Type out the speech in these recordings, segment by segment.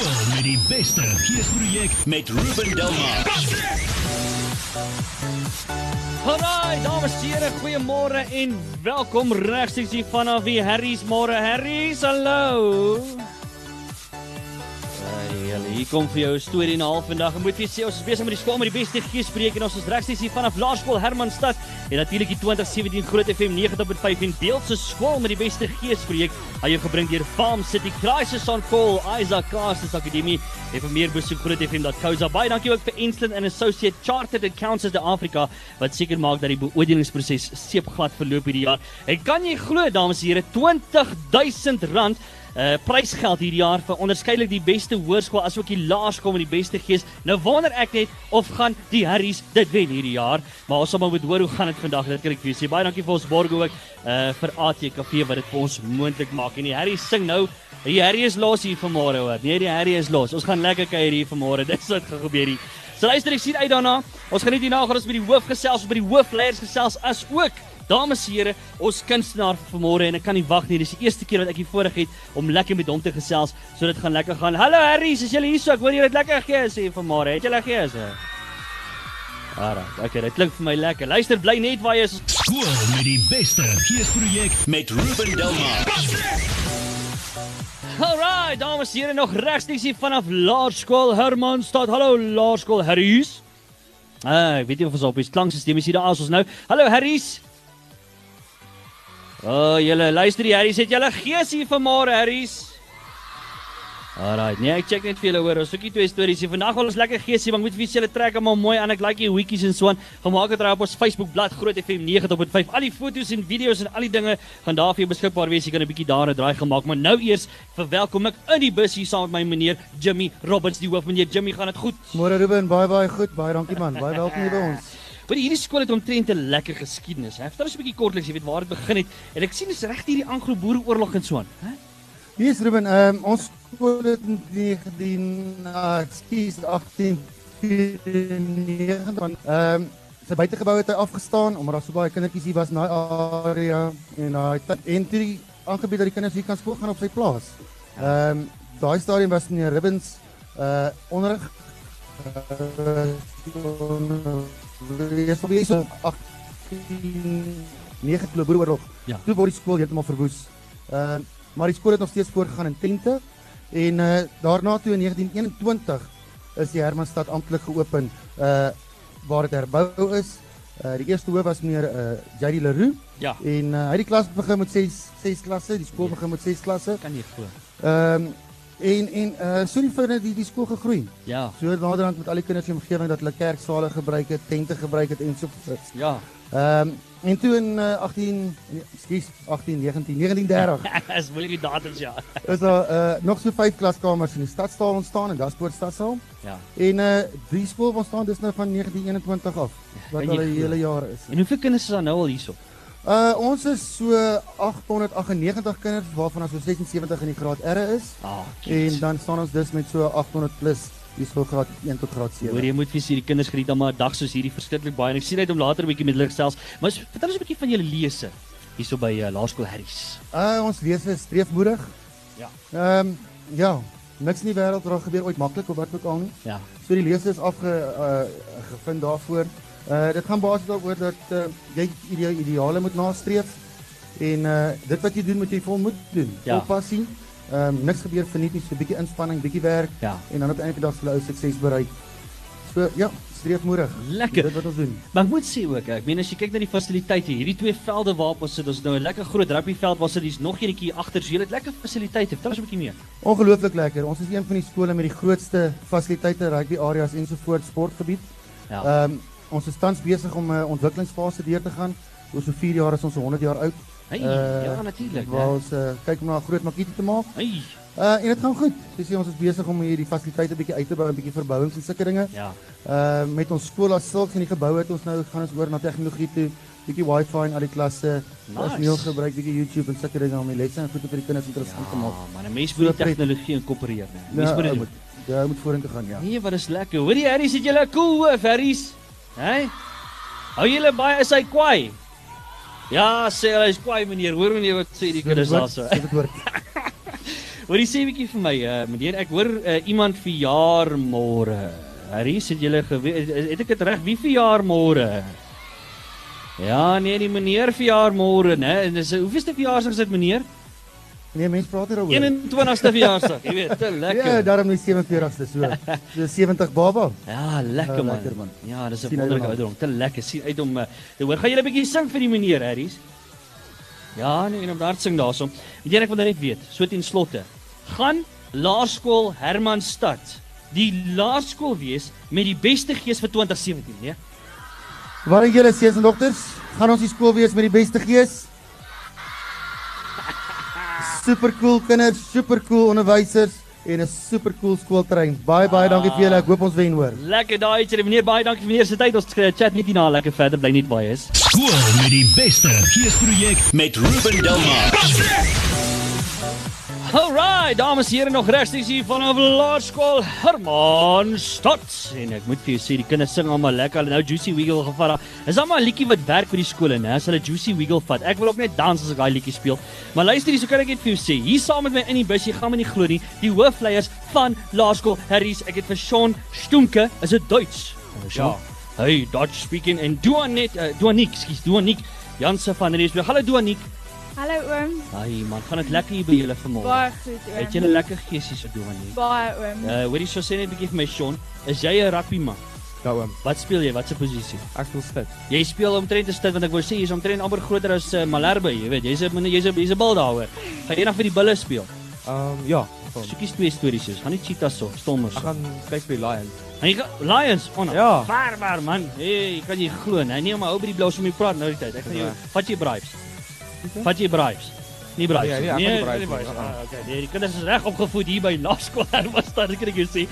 Skool met die beste geesprojek met Ruben Delmar. Hallo, dames en here, goeiemôre en welkom regstreeks hier vanaf die Harry's môre. Harry's, hallo. Hulle, hier kom vir jou 'n storie en 'n half vandag. Ek moet vir sê ons is besig met die skool met die beste geespreek en ons is regstreeks hier vanaf Laerskool Hermanstad en natuurlik die 2017 Groot FM 90.5 en Beeldse skool met die beste geespreek. Hy jou gebring deur Farm City Crisis on Call, Isaac Castles Akademie. En vir meer besoek grootfm.co.za. Baie dankie ook vir Ensland and Associate Chartered Accountants in Afrika wat seker maak dat die beoordelingsproses seepglad verloop hierdie jaar. En kan jy glo dames en here, R20000 uh prysgeld hierdie jaar vir onderskeidelik die beste hoërskool asook die laerskool met die beste gees. Nou wonder ek net of gaan die Harries dit wen hierdie jaar. Maar ons sal maar moet hoor hoe gaan dit vandag. Dit kan ek vir julle sê. Baie dankie vir ons borg ook uh vir ATKV wat dit vir ons moontlik maak. En die Harries sing nou Die Harry is los hier vanmôre hoor. Nee, die Harry is los. Ons gaan lekker kuier hier vanmôre. Dis wat gaan gebeur hier. So luister, ek sien uit daarna. Ons gaan net hierna gaan ons met die hoof gesels, met die hoofleiers gesels as ook Dames en here, ons kunstenaar vir vanmôre en ek kan nie wag nie. Dis die eerste keer wat ek hier voorreg het om lekker met hom te gesels, so dit gaan lekker gaan. Hallo Harry, is jy hier so? Ek hoor jy het lekker gees hier vanmôre. Het jy lekker gees? Alraai, okay, dit klink vir my lekker. Luister, bly net waar jy is. Skool met die beste geesprojek met Ruben Delmar. Alright, dames en here, nog regstreeks hier vanaf Laerskool Hermanstad. Hallo Laerskool Harry's. Ah, ek weet nie of ons op die klankstelsel is hier daar as ons nou. Hallo Harry's. O, oh, julle luister die Harry's, het julle gees hier vanmôre Harry's? Alright, nee, ek check net vir julle hoor. Ons soekie twee stories hier. Vandag wil ons lekker gees maar ek moet vir julle trek hom mooi aan. Ek like die wikkies en so aan. Gemaak het op ons Facebook bladsy Groot FM 90.5. Al die foto's en video's en al die dinge gaan daar vir jou beskikbaar wees. Jy kan 'n bietjie daar 'n draai gemaak, maar nou eers verwelkom ek in die bus hier saam met my meneer Jimmy Robbins, die hoof meneer Jimmy, gaan dit goed? Môre Ruben, baie baie goed. Baie dankie man. Baie welkom hier by ons. Maar hierdie skool het omtrent 'n lekker geskiedenis. Hè? Vertel ons 'n bietjie kortliks, jy weet waar dit begin het. En ek sien dis reg hier die Anglo-Boereoorlog en so aan, hè? Is Ruben. Ehm um, ons skool het in 19 uh, skies 1894 van ehm um, sy buitegebou het hy afgestaan omdat daar so baie kindertjies hier was in daai area en daai en toe die aangebied dat die kinders hier kan skool gaan op sy plaas. Ehm um, daai stadium was meneer Ribbens uh onderrig uh, Ja, so wie is 18 9 Boereoorlog. Ja. Toe word die skool heeltemal verwoes. Ehm uh, maar die skool het nog steeds voortgegaan in tente en uh, daarna toe in 1921 is die Hermanstad amptelik geopen uh waar dit herbou is. Uh die eerste hoof was meneer uh JD Leroux Ja, en uh, hy het die klas begin met 6 6 klasse, die skool Ja. begin met 6 klasse. kan jy glo. Ehm en en uh so die vir die die skool gegroei. Ja. So naderhand met al die kinders in die omgewing dat hulle kerksale gebruik het, tente gebruik het en so voort. Ja. Ehm en toe in uh, 18 nee, ekskuus 18 19 1930 Dis moeilike datums ja. is daar uh, nog so vyf klaskamers in die stadsaal ontstaan en daar's Poort stadsaal. Ja. En uh die skool ontstaan dus nou van 1921 af wat al 'n glo? hele jaar is. En hoeveel kinders is daar nou al hierso? Uh ons is so 898 kinders waarvan ons so 76 in die graad R is Ah, en dan staan ons dus met so 800 plus die skool graad 1 tot graad Hoor 7. jy moet vir hierdie kinders geniet dan maar 'n dag soos hierdie verskriklik baie en ek sien uit om later 'n bietjie met hulle gesels. Maar vertel ons 'n bietjie van julle lese hierso by uh, Laerskool Harry's. Uh ons lese is streefmoedig. Ja. Ehm um, ja, niks in die wêreld raak gebeur ooit maklik of wat ook al nie. Ja. So die lese is afge uh, gevind daarvoor. Uh dit gaan basies daaroor dat uh, jy ide ideale moet nastreef en uh dit wat jy doen moet jy volmoed doen. Ja. Vol passie. Ehm um, niks gebeur verniet nie, so 'n bietjie inspanning, bietjie werk Ja. en dan op 'n einde dag sal jy ou sukses bereik. So ja, streefmoedig. Lekker. Dit wat ons doen. Maar ek moet sê ook, ek meen as jy kyk na die fasiliteite, hierdie twee velde waarop ons sit, ons het nou 'n lekker groot rugbyveld waar sit dis nog eenetjie agter, so jy het lekker fasiliteite. Vertel ons 'n bietjie meer. Ongelooflik lekker. Ons is een van die skole met die grootste fasiliteite, rugby areas ensovoorts sportgebied. Ja. Ehm um, ons is tans besig om 'n uh, ontwikkelingsfase deur te gaan. Oor so 4 jaar is ons 100 jaar oud. hey, uh, ja natuurlik. Waar ons uh, kyk om na 'n groot makkie te maak. Hey, Uh en dit gaan goed. Soos jy ons is besig om hierdie fasiliteite bietjie uit te bou, 'n bietjie verbouings en sulke dinge. ja. Uh met ons skool as sulks in die gebou het ons nou gaan ons oor na tegnologie toe. Bietjie wifi in al die klasse. Nice. Personeel gebruik bietjie YouTube en sulke dinge om die lesse en goed vir die kinders interessant te maak. Ja, maar 'n mens moet die tegnologie inkorporeer, né? Mens moet dit doen. Ja, moet vorentoe gaan, ja. Nee, wat is lekker. Hoor jy Harry, sit julle cool hoof, Harry's? Hè? Hou julle baie is hy kwaai? Ja, sê hy is kwaai meneer. Hoor meneer wat sê die kinders daarso. Hoorie sê bietjie vir my, uh, meneer, ek hoor uh, iemand verjaar môre. Harry, sit julle geweet het ek dit reg? Wie verjaar môre? Ja, nee, die meneer verjaar môre, né? En dis hoeveelste verjaarsdag is dit, meneer? Nee, mense praat hieroor. 21ste verjaarsdag. Jy weet, te lekker. Ja, daarom nie 47ste so. So 70 baba. Ja, lekker Ja, man. lekker, man. Ja, dis 'n wonderlike ouderdom. Te lekker. Sien uit om te hoor. Gaan julle 'n bietjie sing vir die meneer, Harries? Ja, nee, en om daar sing daarsom. Weet jy ek wil nou net weet, so ten slotte. Gaan Laerskool Hermanstad die laerskool wees met die beste gees vir 2017, nee? Waar is julle seuns en dogters? Gaan ons die skool wees met die beste gees? Super cool kinders, super cool onderwysers en 'n super cool skoolterrein. Baie baie dankie vir julle. Ek hoop ons wen hoor. Lekker daai, jy meneer, baie dankie vir meneer se tyd. Ons chat net hierna lekker verder, bly net baie is. Skool met die beste geesprojek met Ruben Delmar. Alright, dames en here nog regstreeks hier vanaf Laerskool Hermanstad. En ek moet vir jou sê die kinders sing almal lekker. Hulle nou Juicy Wiggle gevat. Is almal 'n liedjie wat werk vir die skole, né? As hulle Juicy Wiggle vat. Ek wil ook net dans as ek daai liedjie speel. Maar luister hier, so kan ek net vir jou sê. Hier saam met my in die bus, jy gaan my nie glo nie, die hoofleiers van Laerskool Harries. Ek het vir Sean Stoenke, is dit Duits? Ja. Hey, Dutch speaking en Duanet, uh, Duanik, skus, Duanik. Janse van Rensburg. Hallo Duanik. Hallo oom. Ai man, gaan dit lekker hier by julle vanmôre? Baie goed oom. Het 'n lekker geesie so doen nie? Baie oom. Uh hoorie so sê net 'n bietjie vir my Sean, is jy 'n rugbyman? Ja oom, Wat speel jy? Wat se posisie? ek speel spit. Jy speel omtrent te stit want ek wou sê jy's omtrent amper groter as uh, Malherbe, jy weet. Jy's 'n jy's 'n jy's 'n bil daaroor. Gaan jy eendag vir die bulle speel? Ehm um, ja, kom. Soekies twee stories is. Gaan nie cheetahs so, stommers. Ek gaan kyk vir die Lions. En jy gaan Lions on. Ja. Barbar man. Hey, kan jy glo, nee, nee, maar ou by die blous om jy praat nou die tyd. Ek gaan jou vat jy bribes. Vat jy bribes. Nie bribes. Nee, nee, nie vat nie bribes nie. Ah, okay. Nee, die kinders is reg opgevoed hier by Laerskool Hermanstad, kan ek jou sê.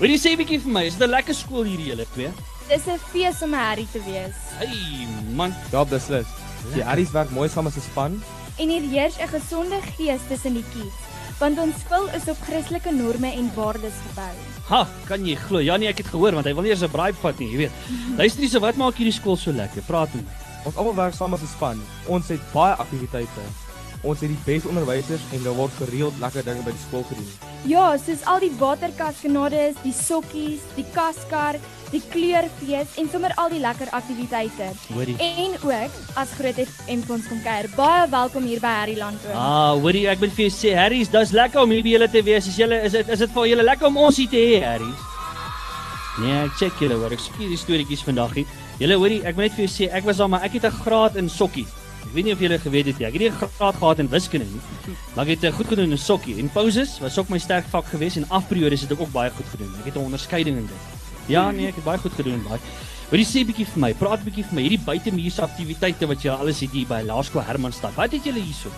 Wil jy sê 'n bietjie vir my, is dit 'n lekker skool hierdie julle twee? Dis 'n fees om 'n Harry te wees. Hey man, Ja, beslis. Die Aries werk mooi saam as 'n span. En hier heers 'n gesonde gees tussen die kies, want ons skool is op Christelike norme en waardes gebou. ha, kan jy glo? Ja nee, ek het gehoor want hy wil nie eers 'n bribe vat nie, jy weet. Luister hierso, wat maak hierdie skool so lekker? Praat met my. Ons almal werk saam as 'n span. Ons het baie aktiwiteite. Ons het die beste onderwysers en daar word gereeld lekker dinge by die skool gedoen. Ja, soos al die waterkaskanades, die sokkies, die kaskar, die kleurfees en sommer al die lekker aktiwiteite. Hoorie. En ook as Groot FM ons kom kuier. Baie welkom hier by Harryland oom. Ah, hoorie, ek wil vir jou sê, Harry's, dis lekker om hier by julle te wees. Is julle is dit is dit vir julle lekker om ons hier te hê, Harry's? Nee, ek check julle hoor. Ek soek hierdie storieetjies vandag hier. Julle hoorie, ek moet net vir jou sê, ek was daar maar ek het 'n graad in sokkie. Ek weet nie of julle geweet het nie. Ek het nie 'n graad gehad in wiskunde nie. Maar ek het uh, goed gedoen in sokkie. En pauses was ook my sterk vak geweest en afperiodes het ek ook baie goed gedoen. Ek het 'n onderskeiding in dit. Ja, nee, ek het baie goed gedoen daai. Wil jy sê 'n bietjie vir my? Praat 'n bietjie vir my hierdie buitemuurse aktiwiteite wat julle alles het hier by Laerskool Hermanstad. Wat het julle hierso?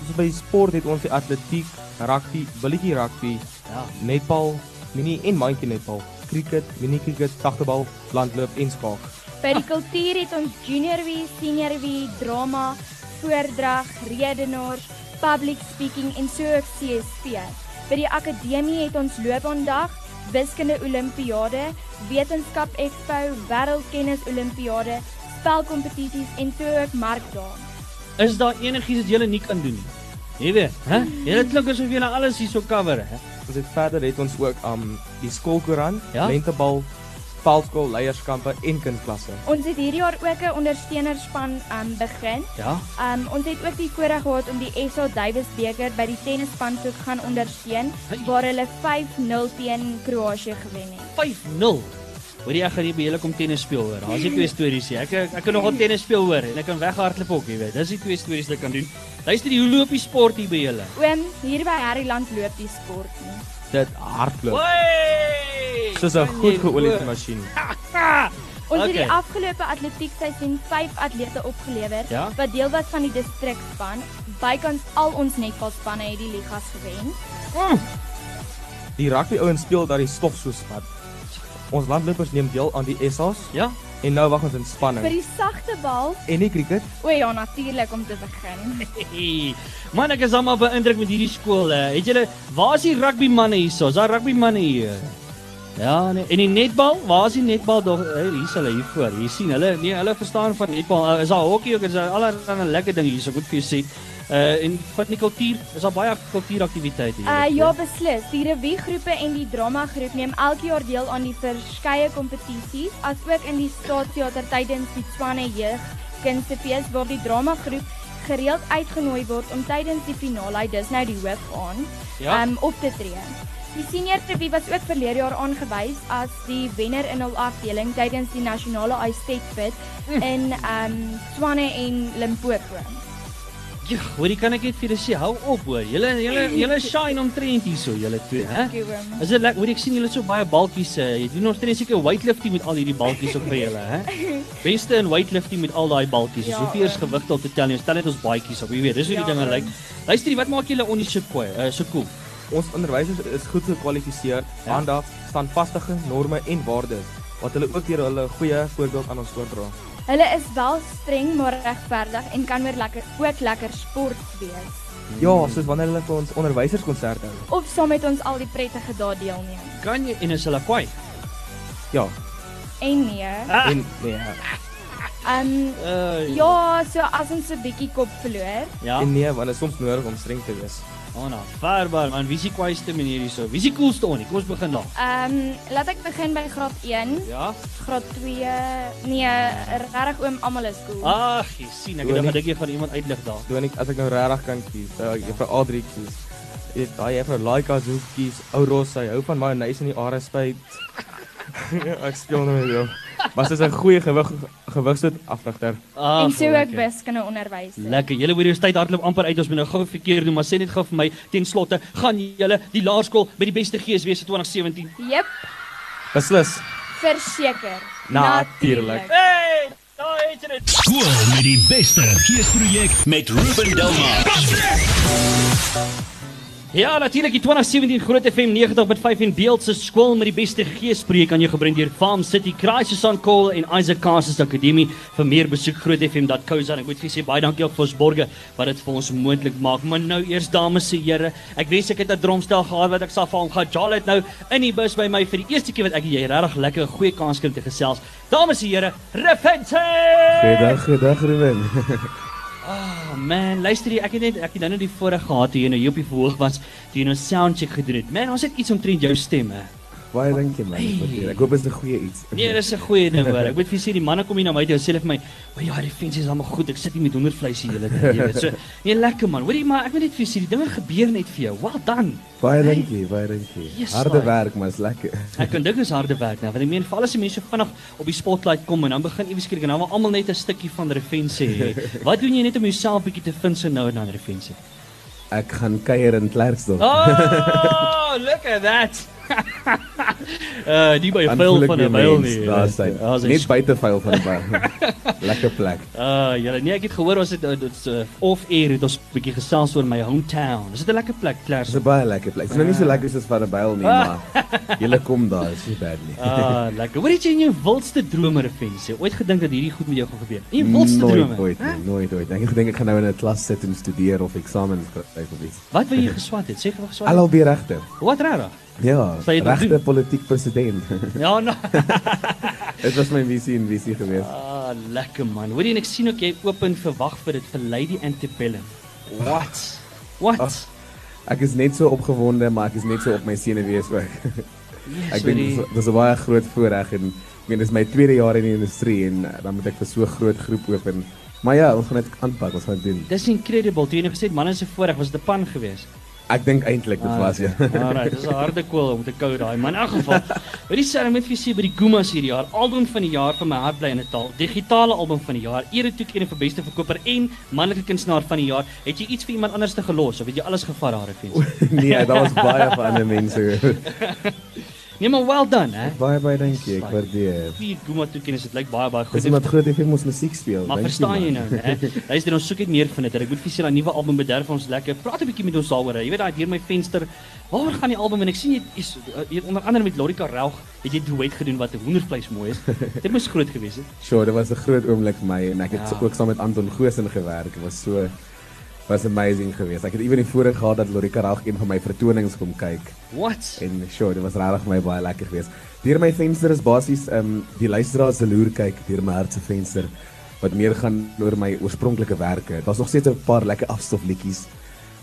Ons by sport het ons die atletiek, rugby, billetjie rugby, Ja. netbal, mini en mandjie netbal, cricket, mini cricket, sagtebal, landloop en skaak. By die kultuur het ons junior wie, senior wie, drama, voordrag, redenaars, public speaking en so ook CSP. By die akademie het ons loopbaandag, wiskunde olimpiade, wetenskap expo, wêreldkennis olimpiade, spelkompetisies en so ook markdae. Is daar enigiets wat julle nie kan doen nie? Jy weet, hè? Julle klink asof julle alles hierso cover, hè? Ons het verder het ons ook um die skoolkoerant, Ja? lentebal, veldskool, leierskappe en kindklasse. Ons het hierdie jaar ook 'n ondersteunerspan um, begin. Ja. Um, ons het ook die voorreg gehad om die SA Davis beker by die tennisspan te gaan ondersteun Hey. waar hulle 5-0 teen Kroasie gewen het. 5-0. Hoor jy ek gaan hier by julle kom tennis speel hoor. Daar's die twee stories hier. Ek ek kan nogal tennis speel hoor en ek kan weghardloop ook, jy weet. Dis die twee stories wat ek kan doen. Luister, hoe loop die sport hier by julle? Oom, hier by Harryland loop die sport nie. Dit hardloop. Soos 'n goed geoliede masjien. Ons het Okay. die afgelope atletiekseisoen 5 atlete opgelewer Ja? wat deel was van die distrikspan. Bykans al ons netbalspanne het die ligas gewen. Mm. Die rugby ouens speel dat die stof so spat. Ons landlopers neem deel aan die SA's Ja? En nou wag ons in Vir spanning. die sagte bal, En die cricket, o ja, natuurlik om te begin. Hey. Man, ek is almal beïndruk met hierdie skool. hè. Het julle waar is die rugby manne hierso? Is daar rugby manne hier? Ja, nee. en die netbal? Waar is die netbal dog? Hey, hier is hulle hier voor. Hier sien hulle. Nee, hulle verstaan van netbal. Is daar hokkie ook? Is daar allerlei lekker dinge hierso. Ek moet vir jou sê. Uh en van die kultuur, is daar baie kultuuraktiwiteite hier. Uh ja, beslis. Die reviegroepe en die dramagroep neem elke jaar deel aan die verskeie kompetisies, asook in die Staatsteater tydens die Spanne Jeug Kunstefees waar die dramagroep gereeld uitgenooi word om tydens die finale, dis nou die hoof aan, Ja. um, op te tree. Die senior revue was ook verlede jaar aangewys as die wenner in hul afdeling tydens die nasionale Icebit in um Swanne en Limpopo. Ja, hoorie kan ek net vir julle sê, hou op hoor. Julle julle julle shine omtrent hierso, julle twee, hè? Is dit lekker? Hoorie ek sien julle so baie balkies. Uh, jy doen nog steeds seker weightlifting met al hierdie balkies op vir julle, hè? Beste in weightlifting met al daai balkies. Ja, Ja, Hoeveel is oom. gewig te tel? Jy stel net ons baadjies op. Jy weet, dis hoe die Ja, dinge lyk. Luister, wat maak julle onder so koe? Uh, so cool. Ons onderwysers is goed gekwalifiseer, Ja. aandag, standvastige norme en waardes wat hulle ook deur hulle goeie voorbeeld aan ons oordra. Hulle is wel streng maar regverdig en kan weer lekker ook lekker sport wees. Ja, soos wanneer hulle vir ons onderwyserskonserte hou. Of saam met ons al die prettige dae deelneem. Kan jy en is hulle kwai? Ja, En nee. Ah. en nee, Um Uh, ja, so as ons 'n bietjie kop verloor. Ja. en nee, want dit is soms nodig om streng te wees. Oh, nou, verbaar man, wie is die kwaaiste meneer hierso? Wie is die coolste onie? Kom ons begin daar. Um laat ek begin by graad 1, Ja. graad 2. Nee, regtig oom almal is cool. Ag, jy sien, ek Doe het nie. gedink jy gaan iemand uitlig daar. Doen ek as ek nou regtig kan kies, sou ek vir Adri kies. Weet, daai juffrou Laika Zoek kies, ou Ross, hy hou van mayonnaise in die are spuit. Ja, ek speel nou met jou. Maar sy's 'n goeie gewig gewigstoot afrigter. Ah, en so ook lekker. wiskunde onderwys. Lekker. Julle universiteit hardloop amper uit. Ons moet nou gou verkeer doen, maar sê net gou vir my ten slotte, gaan julle die laerskool by die beste gees wees vir 2017? Jep, Beslis. verseker. Natuurlijk. Hey, daar het dit. Skool met die beste geesprojek met Ruben Delmar. Ja, natuurlik die 2017 Groot FM 90.5 en Beeld se skool met die beste geespreek aan jou gebring deur Farm City Crisis on Call en Isaac Carses Akademie. Vir meer besoek grootfm.co.za. Ek moet vir julle sê baie dankie ook vir ons borge wat dit vir ons moontlik maak. Maar nou eers dames en here, ek wens ek het 'n dromstel gehad wat ek sal vir hom gaan jol het nou in die bus by my vir die eerste keer wat ek jy regtig lekker 'n goeie kans kry om te gesels. Dames en here, Refente! Goeiedag, goeiedag Ruben. Oh man, luister jy, ek het net ek het nou net die voorreg gehad toe jy nou hier op die verhoog was, toe jy nou soundcheck gedoen het. Man, ons het iets omtrent jou stem hè. Baie dankie man. Hey. Hey. Ek hoop dit is 'n goeie iets. Nee, dis 'n goeie ding hoor. Ek moet vir sê die manne kom hier na my toe en sê hulle vir my, "O ja, die fens is almal goed. Ek sit hier met hondervleis hier julle tyd, jy weet." So, nee, lekker man. Hoorie, maar ek moet net vir sê die dinge gebeur net vir jou. Well done. Baie dankie, baie dankie. Yes, Harde man. werk, maar is lekker. Ek kan dink dis harde werk nou, want ek meen veral as die mense vinnig op die spotlight kom en dan begin iewes skielik en dan wil almal net 'n stukkie van Refense hê. Wat doen jy net om jouself bietjie te vind so nou en dan Refense? Ek gaan kuier in Klerksdorp. Oh, look at that. Uh, die by Dan vuil voel ek van 'n byl mens, nie. Daar. Ja, sy Net buite vuil van 'n byl. lekker plek. Ah, julle nee, ek het gehoor ons het uh, dit's uh, off air het ons 'n bietjie gesels oor my hometown. Is dit 'n lekker plek, Klaas? Dis 'n baie lekker plek. Dit is nou nie so lekker soos van 'n byl nie, maar julle kom daar, is nie bad nie. Ah, lekker. Wat het jy in jou wildste drome refensie? Ooit gedink dat hierdie goed met jou gaan gebeur? In jou wildste nooit, drome? Nooit, nee, nooit, nooit. Ek het gedink ek gaan nou in 'n klas sit en studeer of eksamens skryf of iets. Wat wou jy geswat het? Sê gou geswat. het? Alhoewel regter. Wat regtig? Ja, jy regte politiek president. Ja, nou. Dit was my visie en visie geweest. Ah, lekker man. Hoorie en ek sien ook jy open verwag vir dit vir Lady Antebellum. What? What? Ag, Ek is net so opgewonde, maar ek is net so op my senuwees ook. yes, Ek dink dis 'n baie groot voorreg en ek meen dis my tweede jaar in die industrie en uh, dan moet ek vir so 'n groot groep open. Maar ja, ons gaan dit aanpak, ons gaan dit doen. Dis incredible. Toe jy nou gesê het manne se voorreg was dit 'n pan geweest. Ek dink eintlik dit was ja. Alright, dis 'n harde koel om te kou daai. Maar in elk geval, weet jy ek moet vir sê by die Gumas hierdie jaar, album van die jaar vir my hart bly in 'n taal, digitale album van die jaar, eretoekenning vir beste verkoper en manlike kunstenaar van die jaar. Het jy iets vir iemand anders te gelos of het jy alles gevat daar, Refens? nee, daar was baie van ander mense. Nee, maar well done, hè. baie baie dankie, ek waardeer. Vier Guma toekennings, dit lyk baie baie goed. Dis iemand groot FM ons musiek speel. Maar verstaan jy nou, hè? Luister, ons soek net meer van dit. Ek moet vir julle 'n nuwe album bederf ons lekker. Praat 'n bietjie met ons daaroor. Jy weet daai deur my venster. Waaroor gaan die album en ek sien jy is uh, hier onder andere met Lorika Raug het jy duet gedoen wat 'n hoendervleis mooi is. Dit moes groot gewees het. Sure, dit was 'n groot oomblik vir my en ek het ja. ook saam met Anton Goosen gewerk. Dit was so was amazing geweest. Ek het ewen die voorreg gehad dat Lorika Raug een van my vertonings kom kyk. What? En sure, dit was regtig my baie lekker geweest. Deur my venster is basies ehm um, die luisteraars se loer kyk deur my hart se venster wat meer gaan oor my oorspronklike werke. Daar's nog steeds 'n paar lekker afstofliedjies.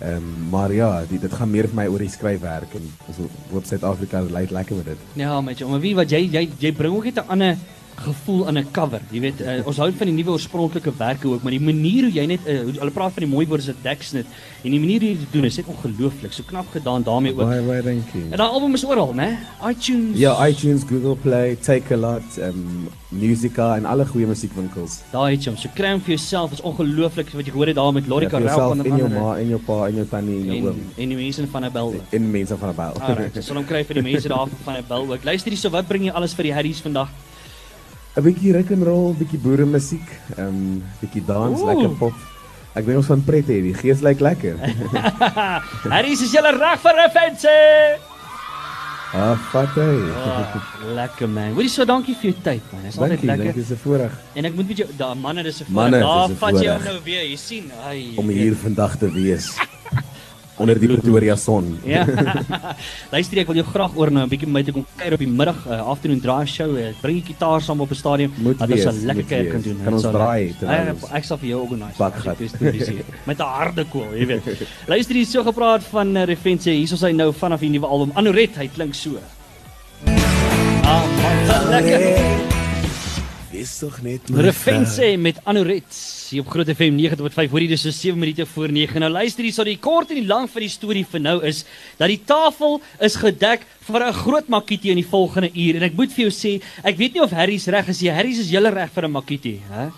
Ehm um, maar ja, die, dit gaan meer vir my oor die skryfwerk en ons hoop Suid-Afrika lei lekker met dit. Ja, met jou. Maar wie wat jy jy jy bring ook net 'n ander gevoel aan 'n cover. Jy weet, uh, ons hou van die nuwe oorspronklike werke ook, maar die manier hoe jy net uh, hulle praat van die mooi woorde se deksnit en die manier hoe jy dit doen is net ongelooflik. So knap gedaan daarmee ook. Baie baie dankie. En daai album is oral, né? iTunes. Ja, iTunes, Google Play, Take a Lot, um, Musica en alle goeie musiekwinkels. Daar het jy hom. So kry hom vir jouself. Is ongelooflik wat jy gehoor het daar met Lori Ja, vir Karel jouself van en jou ma en jou pa en jou tannie en jou oom en die mense van 'n bel. en mense van 'n bel. Alright, so sal hom kry vir die mense daar van 'n bel ook. Luister hierso, wat bring jy alles vir die Harrys vandag? 'n bietjie rock and roll, bietjie boere musiek, ehm um, bietjie dans, Ooh. lekker pop. Ek dink ons van pret hê, die gees lyk lekker. Harrys is julle reg vir 'n fancy. ah, fat hy. Oh, lekker man. Hoorie so dankie vir jou tyd man. Dit is altyd lekker. dankie, dis 'n voorreg En ek moet met jou daai manne dis 'n voorreg. Daar 'n vat jy hom nou weer. Jy sien, ai. om hier vandag te wees. Onder die Pretoria son. Ja. Luister ek wil jou graag oor nou 'n bietjie met my te kom kuier op die middag uh, afternoon drive show. Uh, bring jy gitaar saam op 'n stadion dat ons wees, 'n lekker kuier wees. kan doen. Kan Dit ons draai lekker- terwyl Ja, ons- Ek sal vir jou organise. Bakgat. Met 'n harde koel, jy weet. Luister hier so gepraat van uh, Refense. Hier is hy nou vanaf die nuwe album Anoret. Hy klink so. Ah, wat lekker. Wees tog net Refense met Anoret hier op Groot FM 90.5 hoor jy dis so 7 minute voor 9 nou luister hier so die kort en die lank van die storie vir nou is dat die tafel is gedek vir 'n groot makiti in die volgende uur. En ek moet vir jou sê ek weet nie of Harry's reg is nie. Harry's is julle reg vir 'n makiti hè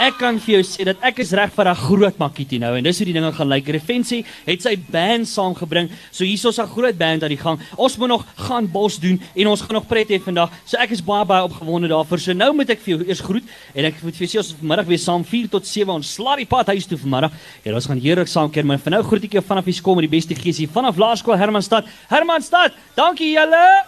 Ek kan vir jou sê dat ek is reg vir 'n groot makiti nou en dis hoe die dinge gaan lyk. Refensie het sy band saamgebring. So hier's 'n groot band aan die gang. Ons moet nog gaan bos doen en ons gaan nog pret hê vandag. So ek is baie baie opgewonde daarvoor. So nou moet ek vir jou eers groet en ek moet vir jou sê ons vanmiddag weer saam 4 tot 7 ons slaat die pad huis toe vanmiddag. En ons gaan heerlik saam kuier, maar vir nou groet ek jou vanaf die skool met die beste gees hier vanaf Laerskool Hermanstad. Hermanstad, dankie julle.